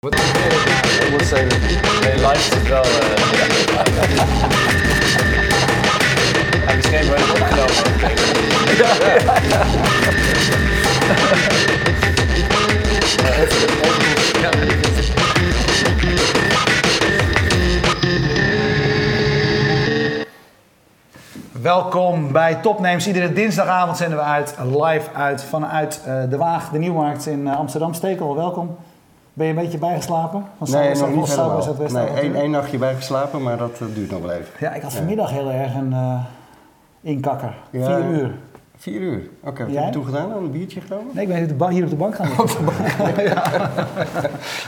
Wat ik moet zeggen. Nee, live is het wel. misschien wel even opgenomen. Welkom bij Topnames. Iedere dinsdagavond zenden we uit, live uit vanuit eh, de Waag, de Nieuwmarkt in eh, Amsterdam. Stekel, welkom. Ben je een beetje bijgeslapen? Van Nee, nog niet helemaal. Nee, één, één nachtje bijgeslapen, maar dat eh, duurt nog wel even. Ja, ik had vanmiddag heel erg een eh, inkakker. Ja. Vier uur. Vier uur. Oké, wat heb je toen gedaan? Een biertje genomen? Nee, ik ben hier op de hier op de bank gaan liggen. ja.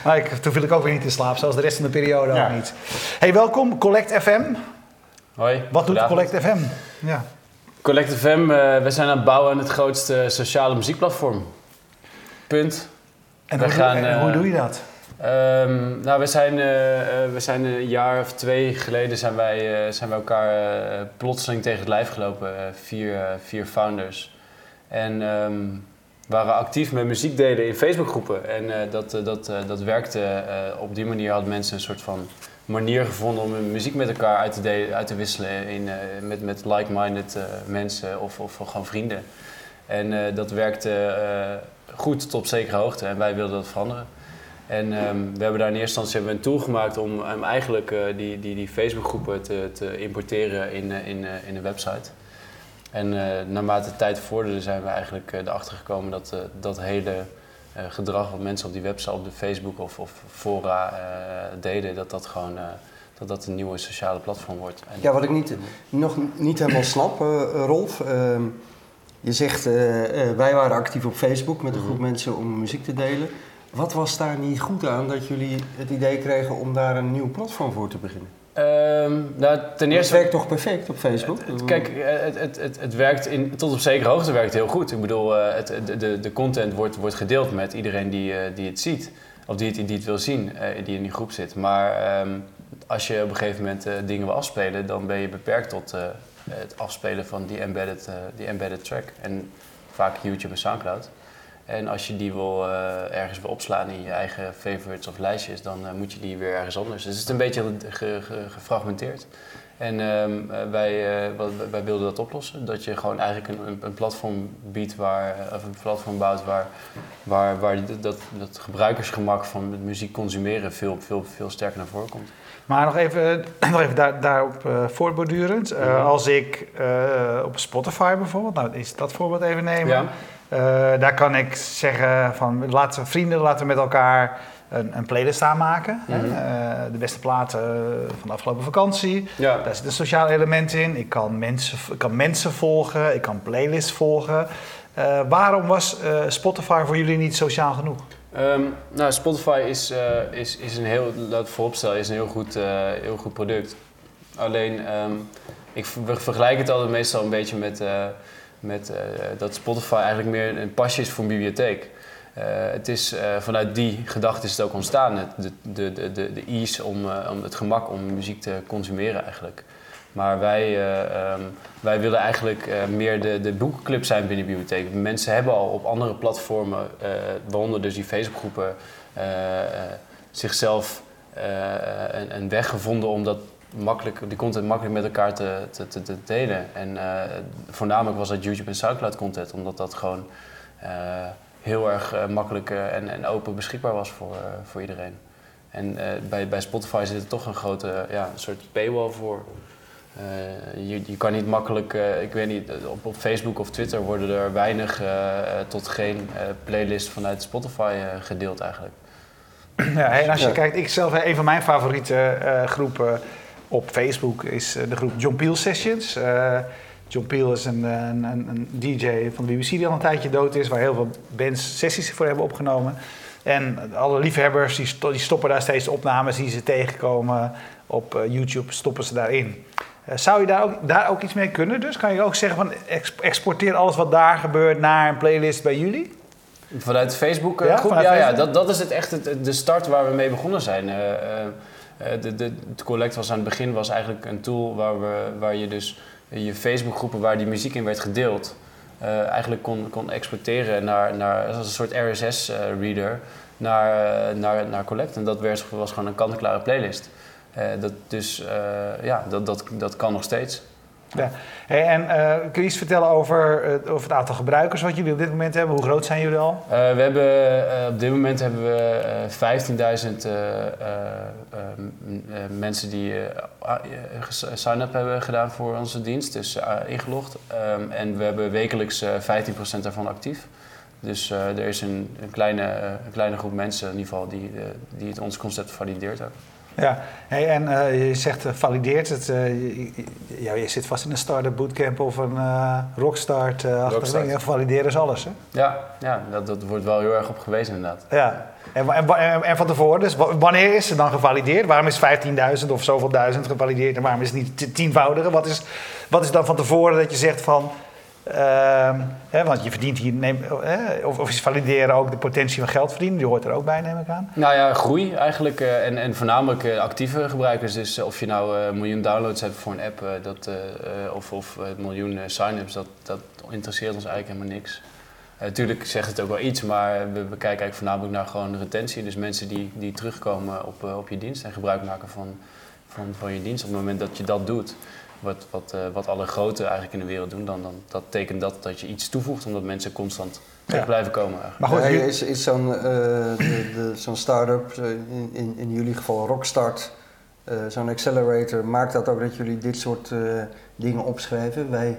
Maar ik, toen viel ik ook weer niet in slaap, zoals de rest van de periode Ja. ook niet. Hey, welkom, Collect FM. Hoi. Wat doet. Collect FM? Ja. Collect FM, eh, we zijn aan het bouwen aan het grootste sociale muziekplatform. Punt. En, We hoe, gaan, doe, en hoe eh, doe je dat? Ehm, nou, we zijn, eh, eh, we zijn een jaar of twee geleden zijn wij, zijn wij elkaar eh, plotseling tegen het lijf gelopen. vier, vier founders. En ehm, waren actief met muziek delen in Facebookgroepen. En dat, dat, dat werkte. op die manier hadden mensen een soort van manier gevonden om hun muziek met elkaar uit te, delen, uit te wisselen. In, met met like-minded mensen of, of gewoon vrienden. En dat werkte goed tot op zekere hoogte. En wij wilden dat veranderen. En ehm, we hebben daar in eerste instantie een tool gemaakt om um, eigenlijk eh, die, die, die Facebookgroepen te, te importeren in, eh, in, eh, in een website. En naarmate de tijd vorderde zijn we eigenlijk erachter gekomen dat dat hele gedrag wat mensen op die website, op de Facebook of, of fora deden, dat dat gewoon dat dat een nieuwe sociale platform wordt. En, Ja, wat ik niet, nog niet helemaal snap, Rolf. ehm, je zegt, eh, eh, wij waren actief op Facebook met een groep mensen om muziek te delen. Wat was daar niet goed aan dat jullie het idee kregen om daar een nieuw platform voor te beginnen? Ehm, nou, ten Het eerste werkt toch perfect op Facebook? Het- Kijk, eh, het, het, het, het werkt in, tot op zekere hoogte werkt het heel goed. Ik bedoel, het, de, de, de content wordt, wordt gedeeld met iedereen die, die het ziet. Of die het, die het wil zien, die in die groep zit. Maar ehm, als je op een gegeven moment dingen wil afspelen, dan ben je beperkt tot het afspelen van die embedded, eh, die embedded track. En vaak YouTube en Soundcloud. En als je die wil, eh, ergens wil opslaan in je eigen favorites of lijstjes, dan eh, moet je die weer ergens anders. Dus het is een beetje ge- ge- gefragmenteerd. En ehm, eh, wij, wij wilden dat oplossen. Dat je gewoon eigenlijk een, een, platform biedt waar, of een platform bouwt waar, waar, waar dat, dat gebruikersgemak van muziek consumeren veel, veel, veel sterker naar voren komt. Maar nog even, nog even daar, daarop eh voortbordurend. Eh, Mhm. Als ik eh, op Spotify bijvoorbeeld, nou is dat voorbeeld even nemen. Ja. Daar kan ik zeggen van laten vrienden, laten we met elkaar een, een playlist aanmaken. Mhm. De beste platen van de afgelopen vakantie. Ja. Daar zit een sociaal element in. Ik kan mensen, ik kan mensen volgen, ik kan playlists volgen. Waarom was Spotify voor jullie niet sociaal genoeg? Ehm, nou, Spotify is, eh, is, is een heel, laat ik vooropstellen, is een heel goed, eh, heel goed product. Alleen, ehm, ik ver- we vergelijken het altijd meestal een beetje met, eh, met dat Spotify eigenlijk meer een pasje is voor een bibliotheek. Het is, vanuit die gedachte is het ook ontstaan, de, de, de, de, de ease om, om het gemak om muziek te consumeren eigenlijk. Maar wij, eh, ehm, wij willen eigenlijk eh, meer de, de boekenclub zijn binnen de bibliotheek. Mensen hebben al op andere platformen, eh, waaronder dus die Facebookgroepen, zichzelf een, een weg gevonden om dat makkelijk, die content makkelijk met elkaar te, te, te, delen. En voornamelijk was dat YouTube en Soundcloud content, omdat dat gewoon heel erg makkelijk en, en open beschikbaar was voor, voor iedereen. En bij, bij Spotify zit er toch een grote ja, een soort paywall voor. Eh, je, je kan niet makkelijk, eh, ik weet niet, op, op Facebook of Twitter worden er weinig eh, tot geen eh, playlists vanuit Spotify gedeeld eigenlijk. Ja, en als je Ja. kijkt, ik zelf, een van mijn favoriete eh, groepen op Facebook is de groep John Peel Sessions. Eh, John Peel is een, een, een, een DJ van de BBC die al een tijdje dood is, waar heel veel bands sessies voor hebben opgenomen. En alle liefhebbers die, sto- die stoppen daar steeds opnames die ze tegenkomen op eh, YouTube, stoppen ze daarin. Eh, zou je daar ook, daar ook iets mee kunnen? Dus kan je ook zeggen van ex- exporteer alles wat daar gebeurt naar een playlist bij jullie? Vanuit Facebook? eh, Ja, groep? vanuit ja, ja Facebook. dat, dat is het echt het, de start waar we mee begonnen zijn. Eh, de, de, het Collect was aan het begin was eigenlijk een tool waar, we, waar je dus je Facebookgroepen waar die muziek in werd gedeeld, eigenlijk kon, kon exporteren naar, naar als een soort RSS-reader. naar, eh, naar, naar Collect. En dat was, was gewoon een kant-en-klare playlist. Eh, dat, dus eh, ja, dat, dat, dat kan nog steeds. Ja. Hey, en eh, kun je iets vertellen over, over het aantal gebruikers wat jullie op dit moment hebben? Hoe groot zijn jullie al? We hebben, op dit moment hebben we eh 15.000 eh, eh, eh, m- eh, mensen die sign-up hebben gedaan voor onze dienst, dus ingelogd. Ehm, en we hebben wekelijks eh 15% daarvan actief. Dus er is een, een, kleine, een kleine groep mensen in ieder geval die, die het ons concept valideert ook. Ja, hey, en eh, je zegt eh, valideert het. eh, je, je- ja, je zit vast in een startup bootcamp of een rockstart. Rockstart. dingen. Valideren is alles, hè? Ja, ja dat, dat wordt wel heel erg op gewezen inderdaad. Ja. En, en, wa- en, en van tevoren, dus wa- wanneer is het dan gevalideerd? Waarom is 15.000 of zoveel duizend gevalideerd en waarom is het niet tienvoudige? Wat is, wat is dan van tevoren dat je zegt van... ehm, hè, want je verdient hier, neem, of, of is valideren ook de potentie van geld verdienen? Die hoort er ook bij, neem ik aan. Nou ja, groei eigenlijk. eh, en, en voornamelijk eh, actieve gebruikers. Dus eh, of je nou een miljoen downloads hebt voor een app, dat, of, of een miljoen sign-ups, dat, dat interesseert ons eigenlijk helemaal niks. Natuurlijk zegt het ook wel iets, maar we, we kijken eigenlijk voornamelijk naar gewoon retentie. Dus mensen die, die terugkomen op, op je dienst en gebruik maken van, van, van je dienst. Op het moment dat je dat doet, wat, wat, eh, wat alle grote eigenlijk in de wereld doen, dan, dan dat tekent dat dat je iets toevoegt, omdat mensen constant terug Ja. blijven komen. Eigenlijk. Maar goed, is, is zo'n eh, de- de- zo'n start-up, eh, in, in, in jullie geval Rockstart, eh, zo'n accelerator, maakt dat ook dat jullie dit soort eh, dingen opschrijven? Wij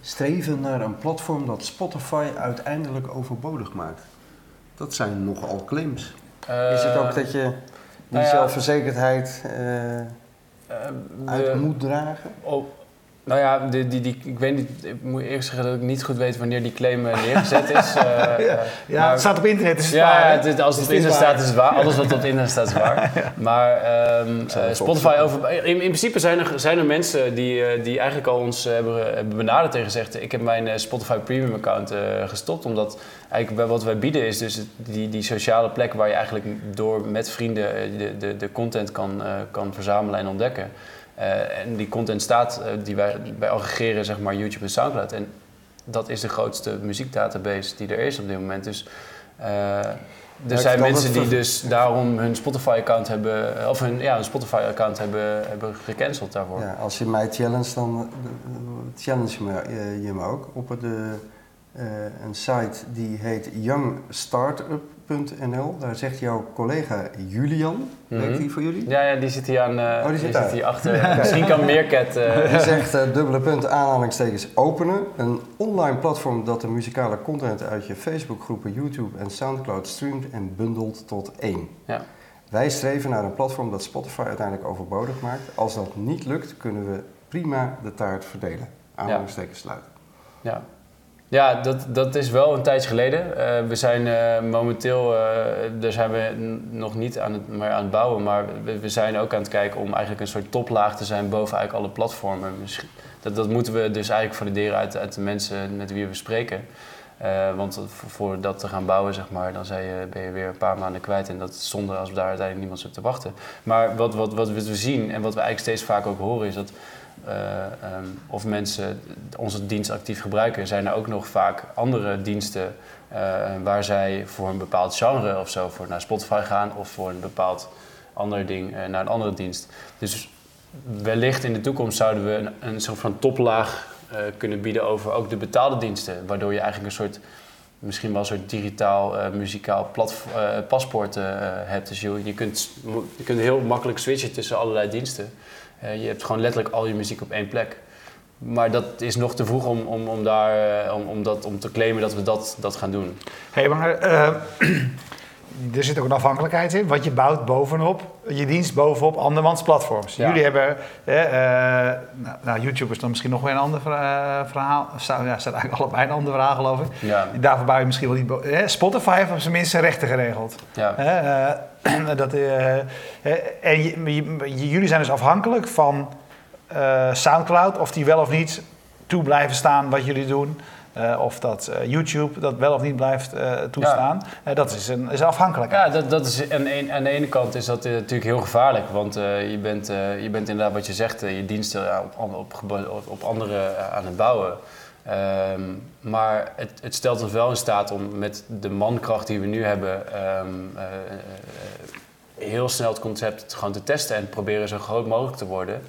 streven naar een platform dat Spotify uiteindelijk overbodig maakt. Dat zijn nogal claims. is het ook dat je die nou ja, zelfverzekerdheid uit moet dragen? Oh, nou ja, die, die, die, ik weet niet, ik moet eerst zeggen dat ik niet goed weet wanneer die claim eh, neergezet is. eh, ja, maar- het staat op internet, is het ja, waar, hè? het, het- als het op internet staat is het waar. Alles wat op internet staat is waar. Maar ehm, eh, Spotify over... In, in principe zijn er, zijn er mensen die, eh, die eigenlijk al ons hebben, hebben benaderd en gezegd... ik heb mijn eh, Spotify Premium account eh, gestopt. Omdat eigenlijk bij wat wij bieden is dus die, die sociale plek... waar je eigenlijk door met vrienden de, de, de content kan, eh, kan verzamelen en ontdekken. Eh, en die content staat, eh, die wij, wij aggregeren zeg maar YouTube en Soundcloud. En dat is de grootste muziekdatabase die er is op dit moment. Dus eh, er zijn mensen die dus daarom hun Spotify-account hebben, of hun, ja, hun Spotify-account hebben, hebben gecanceld daarvoor. Ja, als je mij challenge, dan challenge je me, je me ook op de, een site die heet youngstartup.nl. Daar zegt jouw collega Julian, Mhm. werkt die voor jullie? Ja, ja, die zit hier aan. eh, Oh, die zit daar. hier achter. Misschien kan Meerkat. eh, Die zegt eh, dubbele punt aanhalingstekens openen. Een online platform dat de muzikale content uit je Facebookgroepen, YouTube en Soundcloud streamt en bundelt tot één. Ja. Wij streven naar een platform dat Spotify uiteindelijk overbodig maakt. Als dat niet lukt, kunnen we prima de taart verdelen. Aanhalingstekens sluiten. Ja, ja dat, dat is wel een tijdje geleden. Eh, we zijn eh, momenteel, eh, daar zijn we nog niet aan het, maar aan het bouwen, maar we, zijn ook aan het kijken om eigenlijk een soort toplaag te zijn boven eigenlijk alle platformen. Dat, dat moeten we dus eigenlijk valideren uit, uit de mensen met wie we spreken. Want voor, dat te gaan bouwen, zeg maar, dan je, ben je weer een paar maanden kwijt. En dat is zonde als we daar uiteindelijk niemand zit te wachten. Maar wat, wat, wat we zien en wat we eigenlijk steeds vaak ook horen, is dat eh, ehm, of mensen onze dienst actief gebruiken, zijn er ook nog vaak andere diensten eh, waar zij voor een bepaald genre of zo voor naar Spotify gaan of voor een bepaald ander ding eh, naar een andere dienst. Dus wellicht in de toekomst zouden we een, soort van toplaag kunnen bieden over ook de betaalde diensten, waardoor je eigenlijk een soort misschien wel een soort digitaal muzikaal paspoort hebt. Dus je, je kunt heel makkelijk switchen tussen allerlei diensten. Eh, je hebt gewoon letterlijk al je muziek op één plek. Maar dat is nog te vroeg om, om, om, daar, eh, om, om, dat, om te claimen dat we dat, dat gaan doen. Hé, maar eh, er zit ook een afhankelijkheid in. Want je bouwt bovenop, je dienst bovenop andermans platforms. Ja. Jullie hebben, eh, eh, nou, nou, YouTube is dan misschien nog weer een ander verha- verhaal. Staat, ja, staat eigenlijk allebei een ander verhaal, geloof ik. Ja, Daarvoor bouw je misschien wel niet... eh, Spotify heeft op zijn minst zijn rechten geregeld. ja. Eh, dat, eh, eh, en jullie zijn dus afhankelijk van eh, Soundcloud, of die wel of niet toe blijven staan wat jullie doen. Eh, of dat eh, YouTube dat wel of niet blijft eh, toestaan. Dat is een, is een afhankelijkheid. Ja, dat, dat is aan, een, aan de ene kant is dat natuurlijk heel gevaarlijk. Want je, bent, je bent inderdaad wat je zegt, je diensten op, op, op, op andere eh, aan het bouwen. Ehm, maar het, het stelt ons wel in staat om met de mankracht die we nu hebben... ehm, eh, eh, heel snel het concept gewoon te testen en proberen zo groot mogelijk te worden.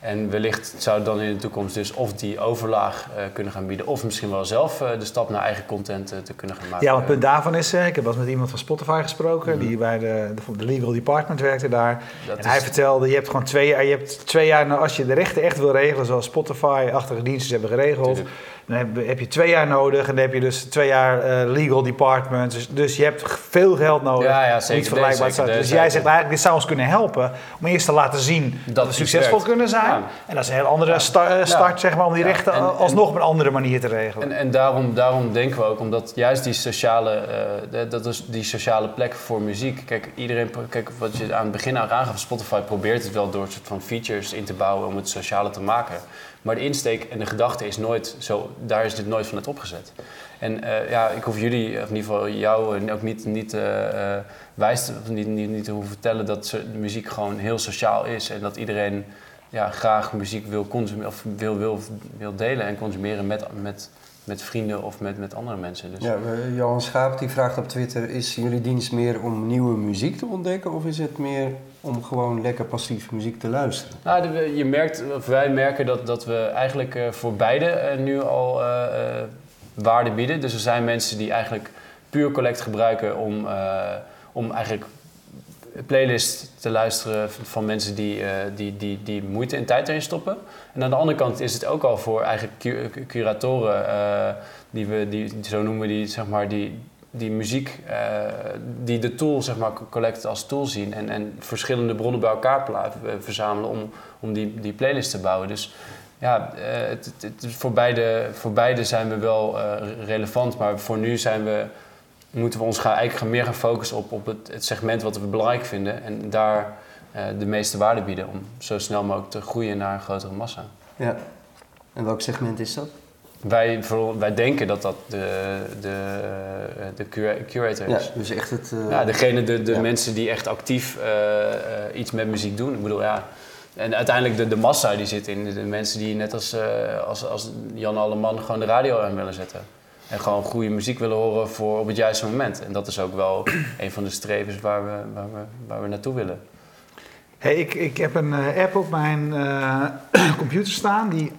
En wellicht zou dan in de toekomst dus of die overlaag eh, kunnen gaan bieden, of misschien wel zelf eh, de stap naar eigen content eh, te kunnen gaan maken. Ja, want het punt daarvan is, ik heb wel eens met iemand van Spotify gesproken, Mhm. die bij de, de, de legal department werkte daar. Dat en hij vertelde, je hebt gewoon twee jaar, je hebt twee jaar, nou, als je de rechten echt wil regelen, zoals Spotify-achtige diensten hebben geregeld, Tuurlijk. Dan heb, heb je twee jaar nodig en dan heb je dus twee jaar eh, legal department. Dus, dus je hebt veel geld nodig Ja, zeker. doen. Nee, Dus jij zegt eigenlijk, dit zou ons kunnen helpen om eerst te laten zien dat, we succesvol werkt. kunnen zijn. Ja. En dat is een heel andere sta- eh, start, zeg maar, om die rechten en- en- alsnog op een andere manier te regelen. En, en daarom, daarom denken we ook, omdat juist die sociale, eh, dat is die sociale plek voor muziek. Kijk, iedereen, kijk, wat je aan het begin aangaf, Spotify probeert het wel door een soort van features in te bouwen om het sociale te maken. Maar de insteek en de gedachte is nooit zo, daar is dit nooit vanuit opgezet. En eh, ja, ik hoef jullie, of in ieder geval jou, ook niet, niet eh, eh, wijs niet, niet, niet te hoeven vertellen dat muziek gewoon heel sociaal is en dat iedereen ja, graag muziek wil, consumeren, of wil, wil, wil delen en consumeren met, met, met vrienden of met, met andere mensen. Dus Ja, Johan Schaap die vraagt op Twitter: is jullie dienst meer om nieuwe muziek te ontdekken of is het meer om gewoon lekker passief muziek te luisteren? Nou, je merkt, of wij merken dat, dat we eigenlijk eh, voor beide eh, nu al eh, waarde bieden. Dus er zijn mensen die eigenlijk puur collect gebruiken om, eh, om eigenlijk playlists te luisteren van- mensen die, die, die, die moeite en tijd erin stoppen. En aan de andere kant is het ook al voor eigenlijk cu- curatoren, die we, die, zo noemen we die, zeg maar, die, die muziek, eh, die de tool, zeg maar, collect als tool zien en, en verschillende bronnen bij elkaar eh, verzamelen om, om die, die playlist te bouwen. Dus ja, eh, het, het, voor, beide, voor beide zijn we wel relevant, maar voor nu zijn we, moeten we ons gaan, eigenlijk meer gaan focussen op, op het, het segment wat we belangrijk vinden en daar de meeste waarde bieden om zo snel mogelijk te groeien naar een grotere massa. Ja. En welk segment is dat? Wij, voor, wij denken dat dat de, de, eh, de cura- curator Ja, is. dus echt het. eh, Ja, degene, de, de Ja. mensen die echt actief eh, iets met muziek doen. Ik bedoel, ja. En uiteindelijk de, de massa die zit in. De mensen die net als, eh, als, als Jan Alleman gewoon de radio aan willen zetten. En gewoon goede muziek willen horen voor op het juiste moment. En dat is ook wel een van de strevens waar we, waar we, waar we naartoe willen. Hey, ik, ik heb een app op mijn eh, computer staan die,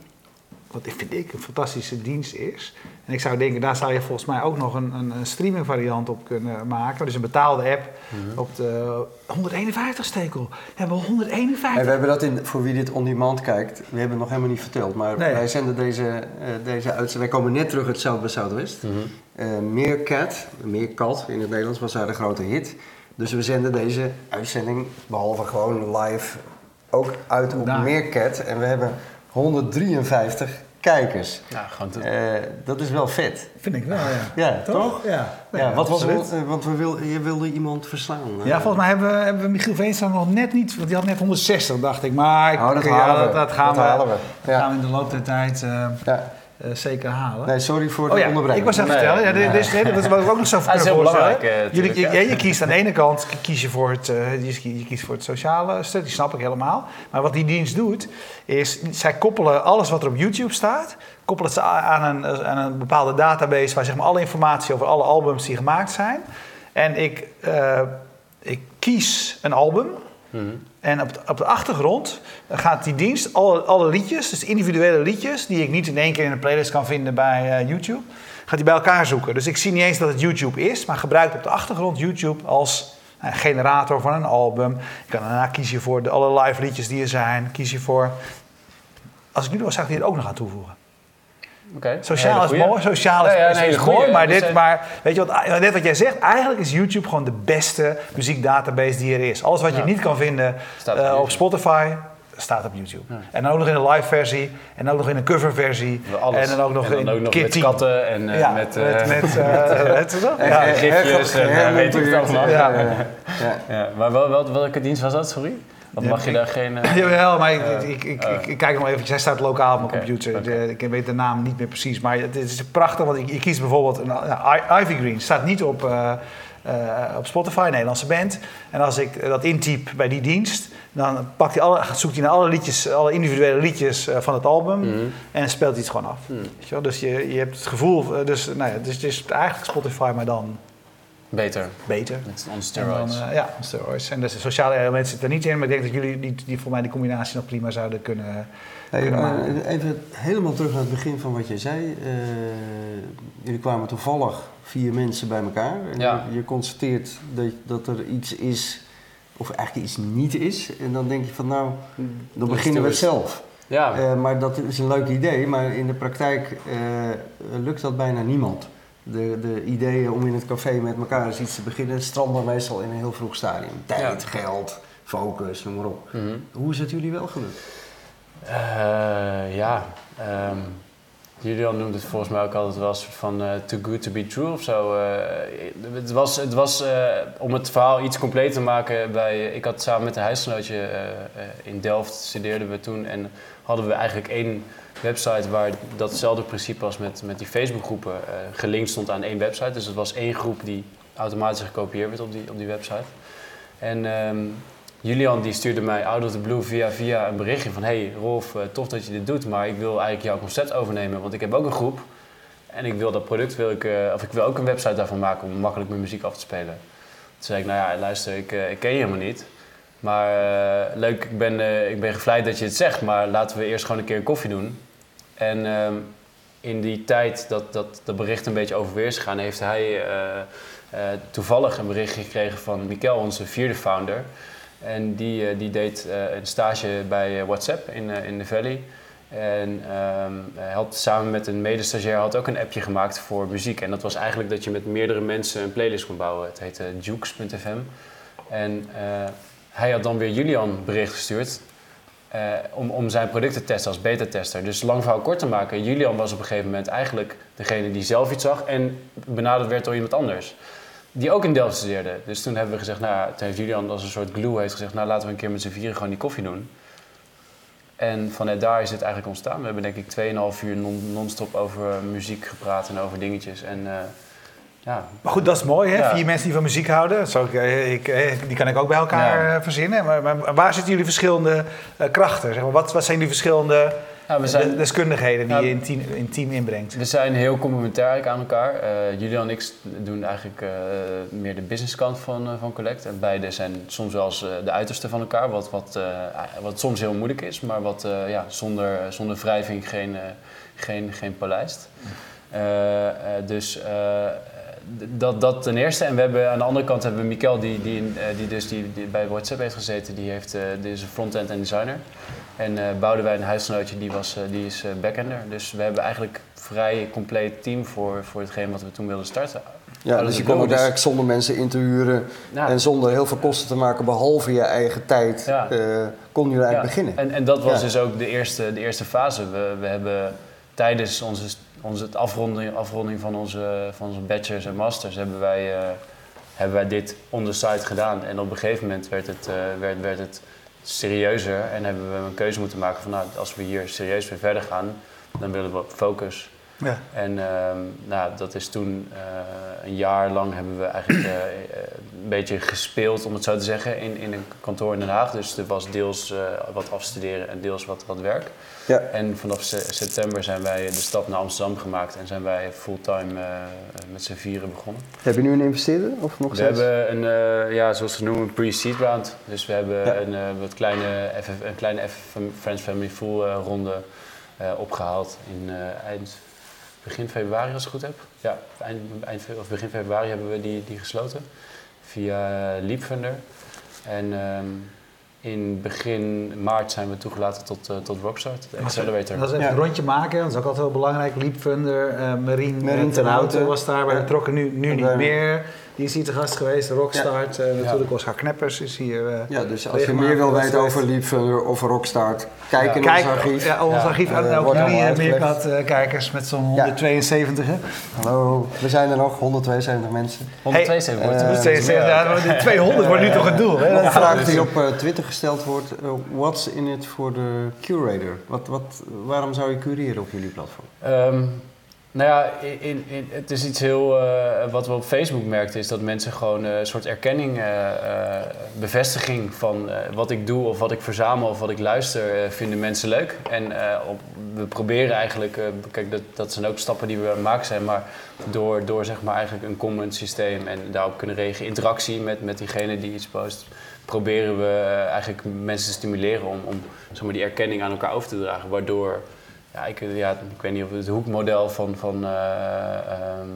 wat ik vind ik, een fantastische dienst is. En ik zou denken, daar zou je volgens mij ook nog een, een, een streaming variant op kunnen maken. Dus een betaalde app Mhm. op de 151 stekel. We hebben we 151. En we hebben dat in, voor wie dit on demand kijkt, we hebben het nog helemaal niet verteld, maar Nee. wij zenden deze, eh deze uitzending. Wij komen net terug uit Zuid bij Zuidwest. Mhm. Eh Meerkat, Meerkat in het Nederlands was daar de grote hit. Dus we zenden deze uitzending, behalve gewoon live, ook uit op Daar. Meerkat. En we hebben 153 kijkers. Ja, gewoon te- Eh, dat is wel vet. Vind ik wel, ja. Ja, toch? Ja, Ja, wat was het? Want we wil, je wilde iemand verslaan. eh. Ja, volgens mij hebben we, hebben we Michiel Veenstra nog net niet, want die had net 160, dacht ik. Maar ik- Oh, dat ja, halen we. dat, dat gaan, Dat we, halen we. dat Ja. gaan we in de loop der tijd eh, Ja. Eh, zeker halen. Nee, sorry voor de Oh ja, onderbreking. ik was even Nee, vertellen. Ja, nee. dit, dit, dit, dat is wat ik ook nog zo Ah, dat kunnen voorstellen. eh, Jullie, je, kiest aan de ene kant kies je voor, het, eh, je kiest- je kiest voor het sociale stuk, die snap ik helemaal. Maar wat die dienst doet, is zij koppelen alles wat er op YouTube staat, koppelen ze aan een, aan een bepaalde database waar zeg maar, alle informatie over alle albums die gemaakt zijn. En ik, eh, ik kies een album. En op de, op de achtergrond gaat die dienst alle, alle liedjes, dus individuele liedjes, die ik niet in één keer in een playlist kan vinden bij eh, YouTube, gaat hij bij elkaar zoeken. Dus ik zie niet eens dat het YouTube is, maar gebruikt op de achtergrond YouTube als eh, generator van een album. Je kan daarna kies je voor de, alle live liedjes die er zijn, kies je voor. Als ik nu zou ik die er ook nog aan toevoegen. Oké. Sociaal is mooi, sociaal is, Ja, is- mooi, maar, dit, maar weet je wat, net wat jij zegt, eigenlijk is YouTube gewoon de beste muziekdatabase die er is. Alles wat je niet kan vinden op eh, op. Spotify, staat op YouTube. Ja. En dan ook nog in een live versie, en dan ook nog in een cover versie, en dan ook nog En dan in ook nog keer met 10. katten en eh, ja, met... met, met, eh, weet je wel? En- Ja. en- gifjes en, her- weet ik het allemaal. Ja, maar wel, wel, welke dienst was dat, sorry? Ja, mag je daar geen... eh, Jawel, maar ik, Eh, ik, ik, eh. ik, kijk nog even. Hij staat lokaal op mijn computer. ik weet de naam niet meer precies. Maar het is prachtig, want ik, ik kies bijvoorbeeld... Een, nou, Ivy Green staat niet op, op Spotify, een Nederlandse band. En als ik dat intyp bij die dienst, dan pakt hij alle, zoekt hij naar alle liedjes, alle individuele liedjes van het album Mhm. en speelt hij het gewoon af. Hmm. Weet je wel? Dus je, je hebt het gevoel, dus, nou ja, dus het is eigenlijk Spotify, maar dan Beter. beter. Met on En steroids. dan, eh, ja, on steroids. En de sociale elementen zitten er niet in, maar ik denk dat jullie die, die voor mij die combinatie nog prima zouden kunnen. Hey, kunnen maken. even helemaal terug naar het begin van wat je zei. Eh, jullie kwamen toevallig vier mensen bij elkaar. En Ja. je, je constateert dat, dat er iets is, of eigenlijk iets niet is. En dan denk je van nou, dan Let's beginnen we het zelf. Ja, Eh, maar dat is een leuk idee, maar in de praktijk eh, lukt dat bijna niemand. De, de ideeën om in het café met elkaar eens iets te beginnen stranden meestal in een heel vroeg stadium. Tijd, geld, focus, noem maar op. Mhm. Hoe is het jullie wel gelukt? Eh, ja, ehm Julian noemt het volgens mij ook altijd wel een soort van eh, too good to be true of zo. Eh, het was, het was om het verhaal iets compleet te maken. Bij, ik had samen met een huisgenootje in Delft studeerden we toen en hadden we eigenlijk één website waar datzelfde principe als met, met die Facebookgroepen eh gelinkt stond aan één website. Dus het was één groep die automatisch gekopieerd werd op die, op die website. En ehm, Julian die stuurde mij out of the blue via, via een berichtje van... Hey Rolf, eh, tof dat je dit doet, maar ik wil eigenlijk jouw concept overnemen. Want ik heb ook een groep en ik wil dat product, wil ik, eh, of ik wil ook een website daarvan maken om makkelijk mijn muziek af te spelen. Toen zei ik, nou ja, luister, ik, ik ken je helemaal niet. Maar leuk, ik ben, eh, ik ben gevleid dat je het zegt, maar laten we eerst gewoon een keer een koffie doen. En ehm, in die tijd dat, dat dat bericht een beetje overweer is gegaan, heeft hij eh, eh, toevallig een bericht gekregen van Mikkel, onze vierde founder. En die, eh, die deed een stage bij WhatsApp in, in de Valley. En had samen met een medestagiair had ook een appje gemaakt voor muziek. En dat was eigenlijk dat je met meerdere mensen een playlist kon bouwen. Het heette Jukes.fm. En hij had dan weer Julian bericht gestuurd eh, om, om zijn product te testen als beta-tester. Dus lang verhaal kort te maken, Julian was op een gegeven moment eigenlijk degene die zelf iets zag en benaderd werd door iemand anders. Die ook in Delft studeerde. Dus toen hebben we gezegd, nou, toen heeft Julian als een soort glue heeft gezegd, nou laten we een keer met z'n vieren gewoon die koffie doen. En vanuit daar is het eigenlijk ontstaan. We hebben denk ik 2,5 uur non- non-stop over muziek gepraat en over dingetjes. En eh, ja, Maar goed, dat is mooi, hè? Ja. Vier mensen die van muziek houden. Zo, ik, eh, ik, eh, die kan ik ook bij elkaar Ja. eh, verzinnen. Maar, maar waar zitten jullie verschillende krachten? Zeg maar, wat, wat zijn jullie verschillende Ja, we zijn- de- deskundigheden die je in team, in team inbrengt? We zijn heel complementair aan elkaar. Eh Julian en ik doen eigenlijk meer de businesskant van, van Collect. En beide zijn soms wel eens de uiterste van elkaar, wat, wat, wat soms heel moeilijk is, maar wat ja, zonder, zonder wrijving geen, geen, geen eh, dus dat, dat ten eerste. En we hebben, aan de andere kant hebben we Mikkel, die, die, eh, die, dus die, die bij WhatsApp heeft gezeten. Die, heeft, eh, die is een front-end en designer. En eh Boudewijn, een huisgenootje, die, was, die is eh, backender. Dus we hebben eigenlijk een vrij compleet team voor, voor hetgeen wat we toen wilden starten. Ja, dus je kon ook dus- eigenlijk zonder mensen in te huren Ja. en zonder heel veel kosten te maken, behalve je eigen tijd, Ja. kon je eigenlijk Ja, beginnen. En, en dat was dus ook de eerste, de eerste fase. We, we hebben tijdens onze, onze afronding, afronding van, onze, van onze bachelors en masters hebben wij, eh, hebben wij dit on the side gedaan. En op een gegeven moment werd het, eh, werd, werd het serieuzer en hebben we een keuze moeten maken van nou, als we hier serieus weer verder gaan, dan willen we focus. Ja. En ehm, nou, dat is toen eh, een jaar lang hebben we eigenlijk eh, een beetje gespeeld, om het zo te zeggen, in, in een kantoor in Den Haag. Dus er was deels eh, wat afstuderen en deels wat, wat werk. Ja. En vanaf se- september zijn wij de stap naar Amsterdam gemaakt en zijn wij fulltime met z'n vieren begonnen. Heb je nu een investeerder of nog We steeds? hebben een, ja, zoals ze noemen, een pre-seed round. Dus we hebben Ja. een, wat kleine, FF, een kleine FF Friends Family Full ronde eh, opgehaald in eind, begin februari, als ik het goed heb. Ja, eind, eind of begin februari hebben we die, die gesloten via Leapfunder. En ehm, in begin maart zijn we toegelaten tot, eh, tot Rockstart, de accelerator. Dat is even Ja. een rondje maken, dat is ook altijd wel belangrijk. Leapfunder, eh Marien, Marien ten ten Houten Houten. was daar bij Ja. betrokken, nu, nu niet meer. Die is hier te gast geweest, Rockstart, eh, natuurlijk Oscar Kneppers is hier. eh, Ja, dus als je meer wil weten over Leapfunder of Rockstart, kijk in Kijk, ons archief. Ja, ons Ja. archief. En Eh, ook wordt jullie uh. Meerkat-kijkers met zo'n 172. hè? Hallo, we zijn er nog, 172 mensen. 172 wordt eh, het. 172, ja, maar de 200 wordt nu toch het doel. Hè? Een Dat- vraag die op Twitter gesteld wordt, what's in it for the curator? Wat, wat, waarom zou je cureren op jullie platform? Ehm, Nou ja, in, in, het is iets heel. eh, wat we op Facebook merkten, is dat mensen gewoon eh, een soort erkenning, eh, bevestiging van wat ik doe of wat ik verzamel of wat ik luister, vinden mensen leuk. En we proberen eigenlijk, kijk, dat, dat zijn ook stappen die we aan het maken zijn, maar door, door zeg maar eigenlijk een comment systeem en daarop kunnen reageren, interactie met, met diegene die iets post, proberen we eigenlijk mensen te stimuleren om, om zeg die erkenning aan elkaar over te dragen, waardoor. Ja, ik, ja, ik weet niet of het hoekmodel van, van eh, ehm,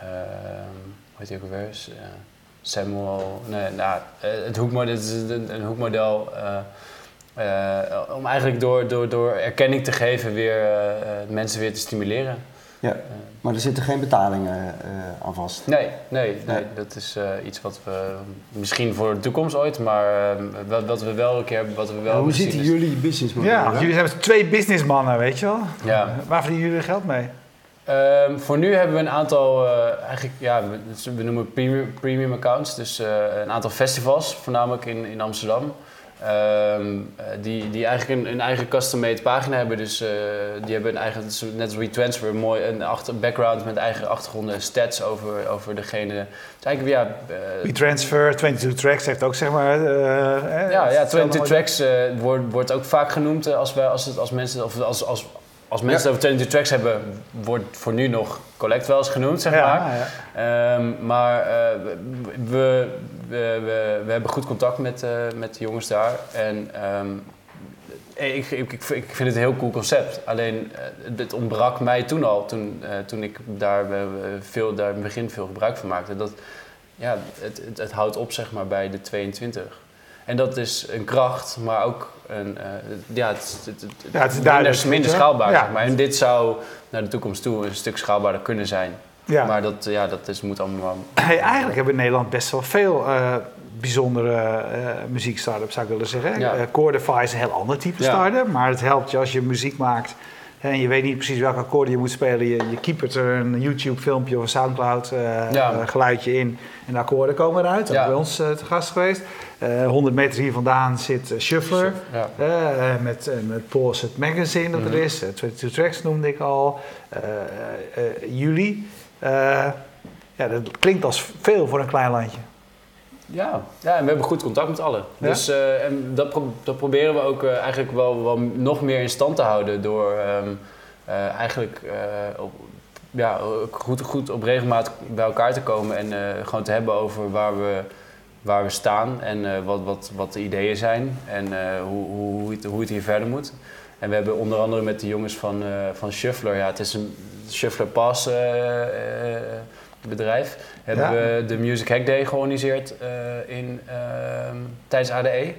ehm, hoe heet die ook alweer? Eh, Samuel, nee, nou, eh, het hoekmodel, is een, een hoekmodel om eigenlijk door, door, door erkenning te geven weer mensen weer te stimuleren. Ja. Maar er zitten geen betalingen eh, aan vast. nee, nee, nee, Nee. dat is eh, iets wat we misschien voor de toekomst ooit, maar eh, wat, wat we wel een keer hebben, wat we wel hoe hebben is- jullie businessmodel Ja, jullie zijn met twee businessmannen, weet je wel. Ja. Waar verdienen jullie geld mee? Ehm, voor nu hebben we een aantal, eh, eigenlijk, ja, we, we noemen het premium, premium accounts. Dus eh, een aantal festivals, voornamelijk in, in Amsterdam. Ehm, eh, die, die eigenlijk een, een eigen custom-made pagina hebben. Dus eh, die hebben een eigen, net als WeTransfer, een mooi een achter, background met eigen achtergronden, stats over, over degene. Is eigenlijk, ja... eh, We Transfer, 22 Tracks heeft ook zeg maar... eh, eh, ja, ja hetzelfde 22 model. Tracks eh, wordt, wordt ook vaak genoemd eh, als, wij, als, het, als mensen, of als, als, als mensen het over 22 Tracks hebben, wordt voor nu nog Collect wel eens genoemd, zeg Ja, maar. ja. Ehm, maar eh, we, we, we, we hebben goed contact met, eh, met de jongens daar. En ehm, ik, ik, ik, ik vind het een heel cool concept. Alleen eh, het ontbrak mij toen al, toen, eh, toen ik daar, veel, daar in het begin veel gebruik van maakte. Dat, ja, het, het, het houdt op zeg maar, bij de 22. En dat is een kracht, maar ook een, ja, het, is- het, het, Ja, het is minder, minder schaalbaar. Ja. Zeg maar. En dit zou naar de toekomst toe een stuk schaalbaarder kunnen zijn. Ja. Maar dat, ja, dat is, moet allemaal. Hey, eigenlijk hebben we in Nederland best wel veel eh, bijzondere eh muziek-startups, zou ik willen zeggen. Ja. Eh, Chordify is een heel ander type Ja. start-up, maar het helpt je als je muziek maakt en je weet niet precies welke akkoorden je moet spelen. Je, je keepert er een YouTube-filmpje of een Soundcloud-geluidje Ja. in en de akkoorden komen eruit. Dat Ja. is bij ons te gast geweest. Eh 100 meter hier vandaan zit Shuffler. Ja. Met, met Paul's het magazine dat Mhm. er is. Eh, 22 Tracks noemde ik al. Eh eh, ja, dat klinkt als veel voor een klein landje. Ja. ja, en we hebben goed contact met allen. Ja? Dus eh, en dat, pro- dat proberen we ook eh, eigenlijk wel, wel nog meer in stand te houden door ehm, eh, eigenlijk op, ja, goed, goed op regelmaat bij elkaar te komen en gewoon te hebben over waar we, waar we staan en wat, wat, wat de ideeën zijn en hoe, hoe, hoe, het, hoe het hier verder moet. En we hebben onder andere met de jongens van, van Shuffler, ja, het is een Shuffler Pass eh, eh, bedrijf, hebben Ja. we de Music Hack Day georganiseerd eh, in, ehm, tijdens ADE.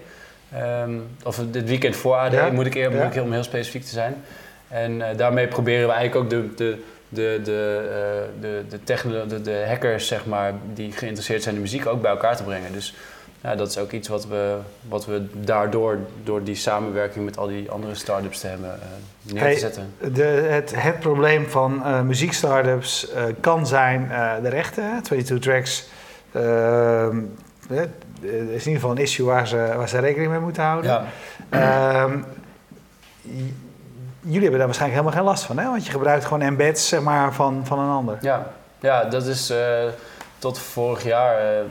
Ehm, of dit weekend voor ADE, Ja. moet ik eer, Ja. moet ik heel, om heel specifiek te zijn. En daarmee proberen we eigenlijk ook de, de, de, de, de, de, de hackers, zeg maar, die geïnteresseerd zijn in muziek, ook bij elkaar te brengen. Dus ja, dat is ook iets wat we, wat we daardoor, door die samenwerking met al die andere start-ups te hebben, eh, neer te zetten. De, het, het probleem van eh muziekstartups eh, kan zijn de rechten. 22 Tracks ehm, eh, is in ieder geval een issue waar ze, waar ze rekening mee moeten houden. Ja. Ehm, jullie hebben daar waarschijnlijk helemaal geen last van, hè? Want je gebruikt gewoon embeds zeg maar, van, van een ander. Ja. ja, dat is tot vorig jaar.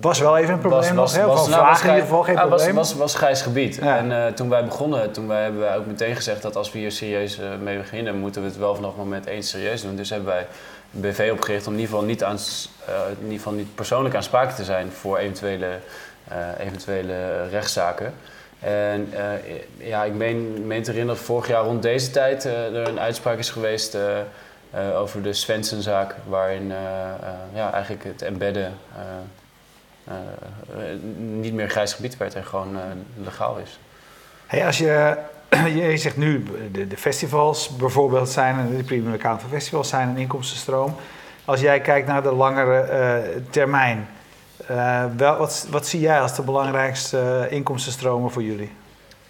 Was wel even een probleem nog, hè? Van nou, vragen in vrij- ieder geval geen probleem. was, was, was grijs gebied. Ja. En eh, toen wij begonnen, toen wij, hebben wij ook meteen gezegd dat als we hier serieus eh, mee beginnen, moeten we het wel vanaf moment één serieus doen. Dus hebben wij een BV opgericht om in ieder geval niet, aan, eh, in ieder geval niet persoonlijk aansprakelijk te zijn voor eventuele, eventuele rechtszaken. En ja, ik meen, meen te herinneren dat vorig jaar rond deze tijd er een uitspraak is geweest over de Svensson-zaak, waarin ja, eigenlijk het embedden niet meer grijs gebied werd en gewoon eh, legaal is. Als je, je zegt nu, de, de festivals bijvoorbeeld zijn, de premium account van festivals zijn een inkomstenstroom. Als jij kijkt naar de langere eh, termijn, eh, wel, wat, wat zie jij als de belangrijkste eh, inkomstenstromen voor jullie?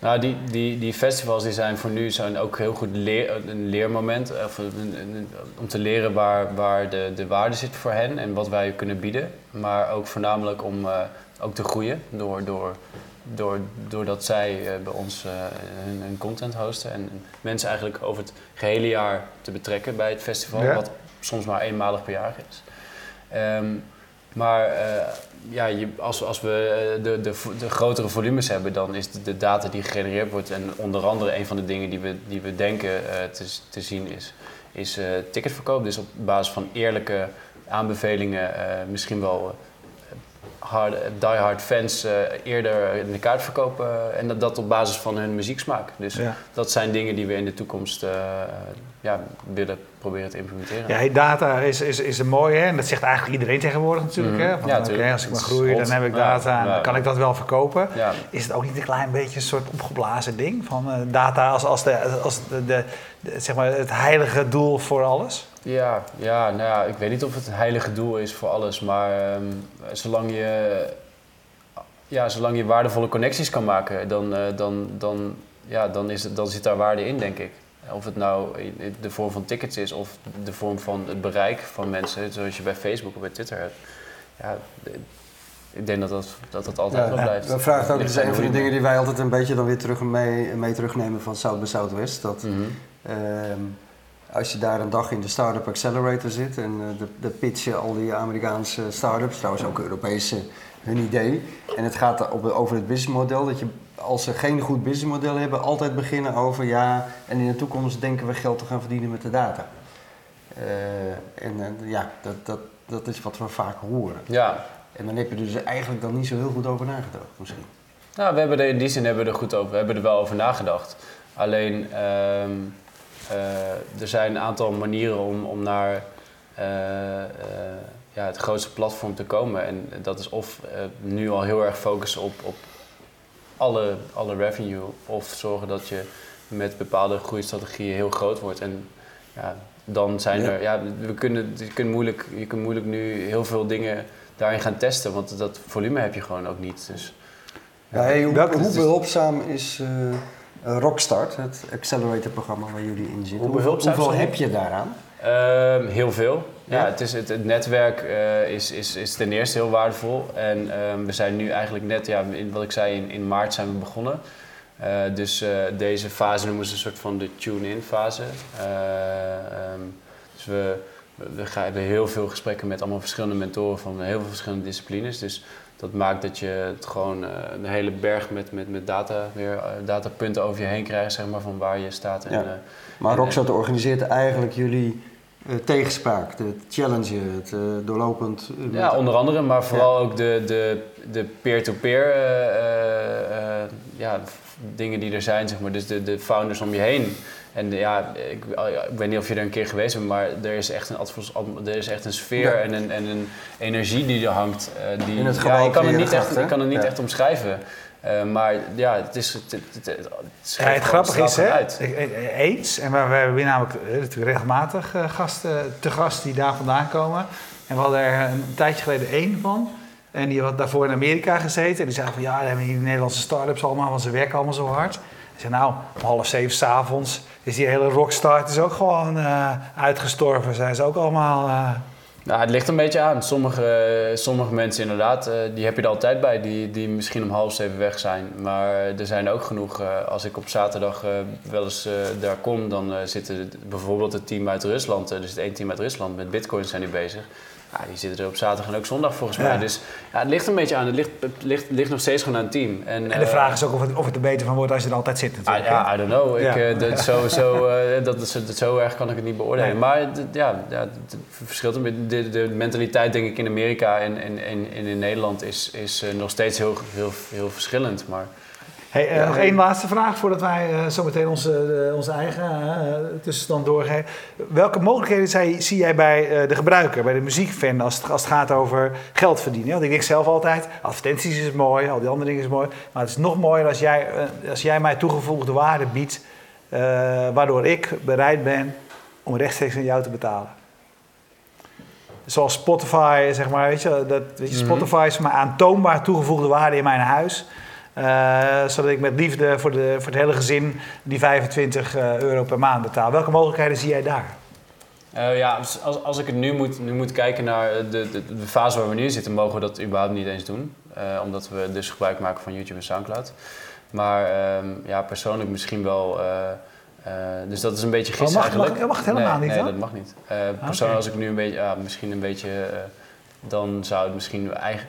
Nou, die, die, die festivals die zijn voor nu zijn ook heel goed leer, een leermoment. Of een, een- om te leren waar, waar de, de waarde zit voor hen en wat wij kunnen bieden. Maar ook voornamelijk om eh, ook te groeien door, door door, doordat zij eh, bij ons eh, hun, hun content hosten en mensen eigenlijk over het gehele jaar te betrekken bij het festival, Ja. wat soms maar eenmalig per jaar is. Ehm, maar eh, ja, je, als, als we eh, de, de, de grotere volumes hebben, dan is de, data die gegenereerd wordt en onder andere een van de dingen die we, die we denken eh, te, te zien is, is ticketverkoop. Dus op basis van eerlijke aanbevelingen misschien wel hard, diehard fans eh, eerder in de kaart verkopen en dat, dat op basis van hun muzieksmaak. Dus Ja. dat zijn dingen die we in de toekomst eh, ja, willen proberen te implementeren. Ja, data is, is, is een mooie, hè? en dat zegt eigenlijk iedereen tegenwoordig natuurlijk. Mhm. Hè? Van, Ja, als ik maar groei, dan heb ik Ja, data en dan kan ik dat wel verkopen. Is het ook niet een klein beetje een soort opgeblazen ding? Van eh, data als, als, de, als de, de, de- zeg maar het heilige doel voor alles? Ja, ja, nou ja, ik weet niet of het het heilige doel is voor alles, maar ehm, zolang, je, ja, zolang je waardevolle connecties kan maken, dan, eh, dan, dan, ja, dan, is het, dan zit daar waarde in, denk ik. Of het nou de vorm van tickets is of de vorm van het bereik van mensen, zoals je bij Facebook of bij Twitter hebt. Ja, de- ik denk dat dat, dat, dat altijd Ja, wel blijft. Dat vraagt ook, dat Ligt is een van de dingen die wij altijd een beetje dan weer terug mee, mee terugnemen van South by Southwest. Dat Mhm. Ehm, als je daar een dag in de Startup Accelerator zit en eh, de, de pitchen al die Amerikaanse startups, trouwens ook Europese, hun idee. En het gaat op, over het businessmodel, dat je als ze geen goed businessmodel hebben, altijd beginnen over ja, en in de toekomst denken we geld te gaan verdienen met de data. Eh, en eh, ja, dat, dat, dat is wat we vaak horen. Ja, En dan heb je er dus eigenlijk dan niet zo heel goed over nagedacht misschien. Nou, we hebben er in die zin hebben we er goed over, we hebben er wel over nagedacht. Alleen, ehm, eh, er zijn een aantal manieren om, om naar eh, eh, ja, het grootste platform te komen. En dat is of eh, nu al heel erg focussen op, op alle, alle revenue, of zorgen dat je met bepaalde groeistrategieën heel groot wordt. En ja, dan zijn Ja. er, ja, we kunnen, je, kunt moeilijk, je kunt moeilijk nu heel veel dingen daarin gaan testen, want dat volume heb je gewoon ook niet. Dus, Ja, hey, hoe, Welke- hoe behulpzaam is eh, Rockstart, het accelerator-programma waar jullie in zitten? Hoe behulpzaam Hoeveel is dat? heb je daaraan? Ehm, heel veel. Ja, Ja? het, is, het, het netwerk eh, is, is, is ten eerste heel waardevol. En ehm, we zijn nu eigenlijk net, ja, in, wat ik zei, in, in maart zijn we begonnen. Eh, dus eh, deze fase noemen ze een soort van de tune-in fase. Eh, ehm, dus we, we, hebben heel veel gesprekken met allemaal verschillende mentoren van heel veel verschillende disciplines. Dus dat maakt dat je het gewoon eh, een hele berg met, met, met data, weer, eh, datapunten over je heen krijgt, zeg maar, van waar je staat. En, Ja. eh, Maar Rockstart organiseert eigenlijk jullie eh, tegenspraak, het challenge, het doorlopend... Ja, onder andere, maar vooral ook de, de, de peer-to-peer ja, dingen die er zijn, zeg maar. Dus de, de founders om je heen. En de- ja, ik, ik weet niet of je er een keer geweest bent, maar er is echt een, er is echt een sfeer Ja. en, een, en een energie die er hangt. eh, die, In het ja, ik kan het niet echt, ik kan het niet Ja. echt omschrijven. Eh, maar ja, het is... Het, het, het, het, het Ja, het gewoon- grappige is, hè, eens, en we, we hebben namelijk eh, natuurlijk regelmatig eh, gasten te gast die daar vandaan komen. En we hadden er een tijdje geleden één van. En die had daarvoor in Amerika gezeten. En die zei van, ja, dan hebben hier die Nederlandse start-ups allemaal, want ze werken allemaal zo hard. Ik zei, nou, om half zeven s'avonds is die hele rockstart is ook gewoon eh, uitgestorven. Zijn ze ook allemaal... Nou, het ligt een beetje aan. Sommige, sommige mensen inderdaad, eh, die heb je er altijd bij, die, die misschien om half zeven weg zijn. Maar er zijn ook genoeg, als ik op zaterdag wel eens daar kom, dan zitten bijvoorbeeld het team uit Rusland, dus het één team uit Rusland, met bitcoins zijn die bezig. Ja, die zitten er op zaterdag en ook zondag volgens Ja. mij. Dus ja, het ligt een beetje aan. Het ligt, het ligt, het ligt nog steeds gewoon aan het team. En, en de eh, vraag is ook of het, of het er beter van wordt als je er altijd zit natuurlijk. Ah, ja, I don't know. Ik, eh, dat, zo, zo, eh, dat, is- dat, zo erg kan ik het niet beoordelen. Nee. Maar ja, ja, het verschilt een beetje. De, de mentaliteit denk ik in Amerika en, en, en, in Nederland is, is nog steeds heel, heel, heel verschillend. Maar Hey, eh, Ja, nog één laatste vraag voordat wij eh, zo meteen onze, eh, onze eigen eh, tussenstand doorgeven. Welke mogelijkheden zie jij bij eh, de gebruiker, bij de muziekfan, als het, als het gaat over geld verdienen? Want ik denk zelf altijd, advertenties is mooi, al die andere dingen is mooi. Maar het is nog mooier als jij, eh, als jij mij toegevoegde waarde biedt, eh, waardoor ik bereid ben om rechtstreeks aan jou te betalen. Zoals Spotify, zeg maar, weet je, dat, weet je Mhm. Spotify is maar aantoonbaar toegevoegde waarde in mijn huis. Eh, zodat ik met liefde voor, de, voor het hele gezin die 25 eh, euro per maand betaal. Welke mogelijkheden zie jij daar? eh, ja, als, als, ik het nu moet, nu moet kijken naar de, de, de fase waar we nu in zitten, mogen we dat überhaupt niet eens doen. Omdat we dus gebruik maken van YouTube en Soundcloud. Maar ehm, ja, persoonlijk misschien wel. dus dat is een beetje gissen Oh, mag- mag- eigenlijk. mag het helemaal nee, niet, Nee, dat mag niet. Oké. persoonlijk, als ik nu een beetje, ja, misschien een beetje, dan zou het misschien eigen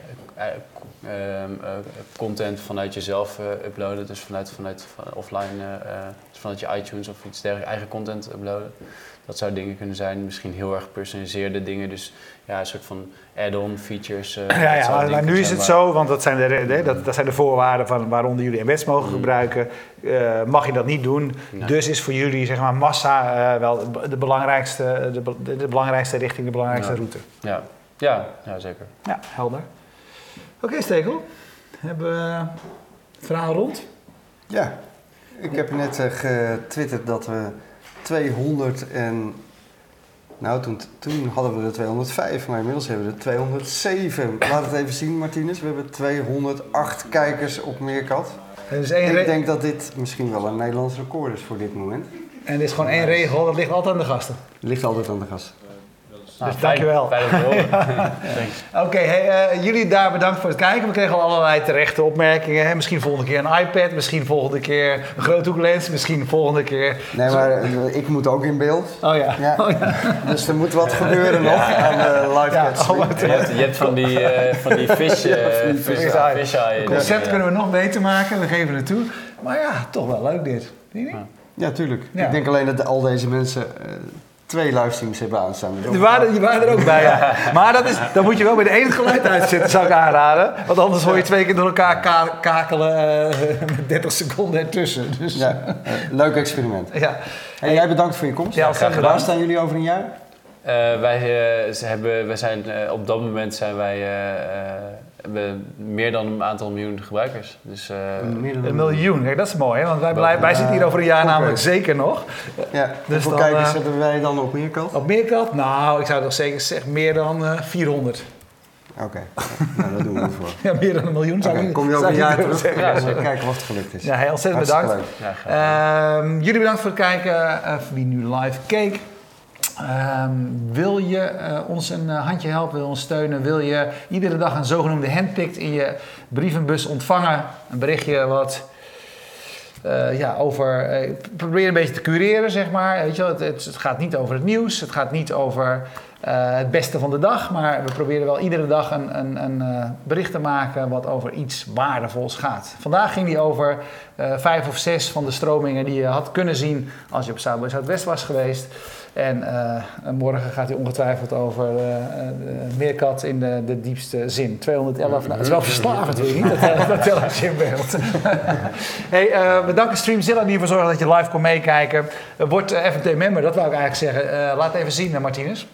content vanuit jezelf eh, uploaden. Dus vanuit, vanuit van offline, eh, eh, dus vanuit je iTunes of iets dergelijks, eigen content uploaden. Dat zou dingen kunnen zijn, misschien heel erg gepersonaliseerde dingen. Dus ja, een soort van add-on features. eh, Ja, ja maar, nu is het zo, want dat zijn de, dat, dat zijn de voorwaarden van waaronder jullie MS mogen Mm. gebruiken. Eh, mag je dat niet doen? Nee. Dus is voor jullie zeg maar, massa eh, wel de belangrijkste, de, be- de, de belangrijkste richting, de belangrijkste Ja. route. Ja, ja, ja zeker. Ja, helder. Oké, Stekel. Hebben we het verhaal rond? Ja, ik heb net eh, getwitterd dat we 200 en... Nou, toen, toen hadden we er 205, maar inmiddels hebben we er 207. Laat het even zien, Martinez. We hebben 208 kijkers op Meerkat. Er is één Ik denk dat dit misschien wel een Nederlands record is voor dit moment. En er is gewoon één regel, dat ligt altijd aan de gasten. Ligt altijd aan de gast. Nou, Dus dankjewel. Fijn, fijn om te horen. Thanks. Oké, hey, eh, jullie daar bedankt voor het kijken. We kregen al allerlei terechte opmerkingen. Hè? Misschien volgende keer een iPad, misschien volgende keer een groothoeklens, misschien volgende keer... Nee, maar eh, ik moet ook in beeld. Oh ja. Ja. Oh, ja. Dus er moet wat gebeuren nog aan de live oh, wat- Je hebt, je hebt van die, eh van die fish, eh, eye Het concept kunnen we nog beter maken, we geven het toe. Maar ja, toch wel leuk dit. Ja, tuurlijk. Ja. Ik denk alleen dat al deze mensen eh, twee livestreams hebben aanstaan. Dus Die waren, die waren er ook bij, ja. Maar dat is, dan moet je wel bij de ene het geluid uitzetten, zou ik aanraden. Want anders hoor je twee keer door elkaar ka- kakelen eh, met 30 seconden ertussen. Dus ja. Eh, leuk experiment. ja. En jij bedankt voor je komst. Ja, ontzettend Waar bedankt. staan jullie over een jaar? Eh, wij, ze hebben, wij zijn, op dat moment zijn wij eh, eh, hebben meer dan een aantal miljoen gebruikers. Dus eh, Meer dan Een miljoen, kijk, dat is mooi, hè? want wij, wij zitten hier over een jaar namelijk zeker nog. Ja, Dus hoeveel dan, kijkers eh, hebben wij dan op Meerkat? Op Meerkat? Nou, ik zou toch zeker zeggen meer dan eh 400. Oké, nou, daar doen we het voor. Ja, meer dan een miljoen zou Oké, ik kom je over zou een jaar terug? Ja, Ja, kijken wat het gelukt is. Ja, heel ontzettend Hartstikke bedankt. leuk. ja, graag. Ehm, jullie bedankt voor het kijken, eh, voor wie nu live keek. Ehm, wil je eh, ons een eh, handje helpen, wil je ons steunen, wil je iedere dag een zogenoemde handpicked in je brievenbus ontvangen? Een berichtje wat eh, ja, over. probeer een beetje te cureren, zeg maar. Weet je wel, het, het gaat niet over het nieuws, het gaat niet over eh, het beste van de dag, maar we proberen wel iedere dag een, een, een eh, bericht te maken wat over iets waardevols gaat. Vandaag ging die over eh, vijf of zes van de stromingen die je had kunnen zien als je op Zuid Zuidwest was geweest. En morgen gaat hij ongetwijfeld over Meerkat in de, de diepste zin. 211, nou, het is wel verslavend, je niet? Dat, eh, dat telletje in beeld. hey, we danken Streamzilla die ervoor zorgen dat je live kon meekijken. Word FNT member, dat wou ik eigenlijk zeggen. Laat even zien, Martinez.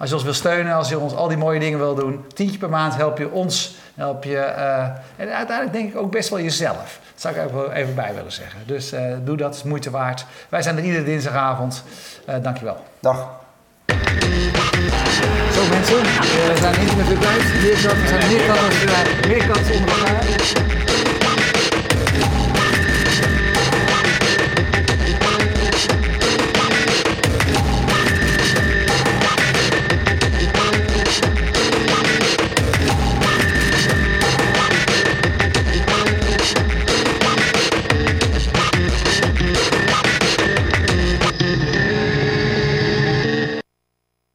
Als je ons wil steunen, als je ons al die mooie dingen wil doen, tientje per maand help je ons, help je eh, en uiteindelijk denk ik ook best wel jezelf. Dat zou ik ook wel even bij willen zeggen. Dus eh, doe dat, is moeite waard. Wij zijn er iedere dinsdagavond. Uh, dankjewel. Dag. Zo mensen, we zijn internet weer thuis. Meerkant, we zijn meerkant, meerkant onder elkaar.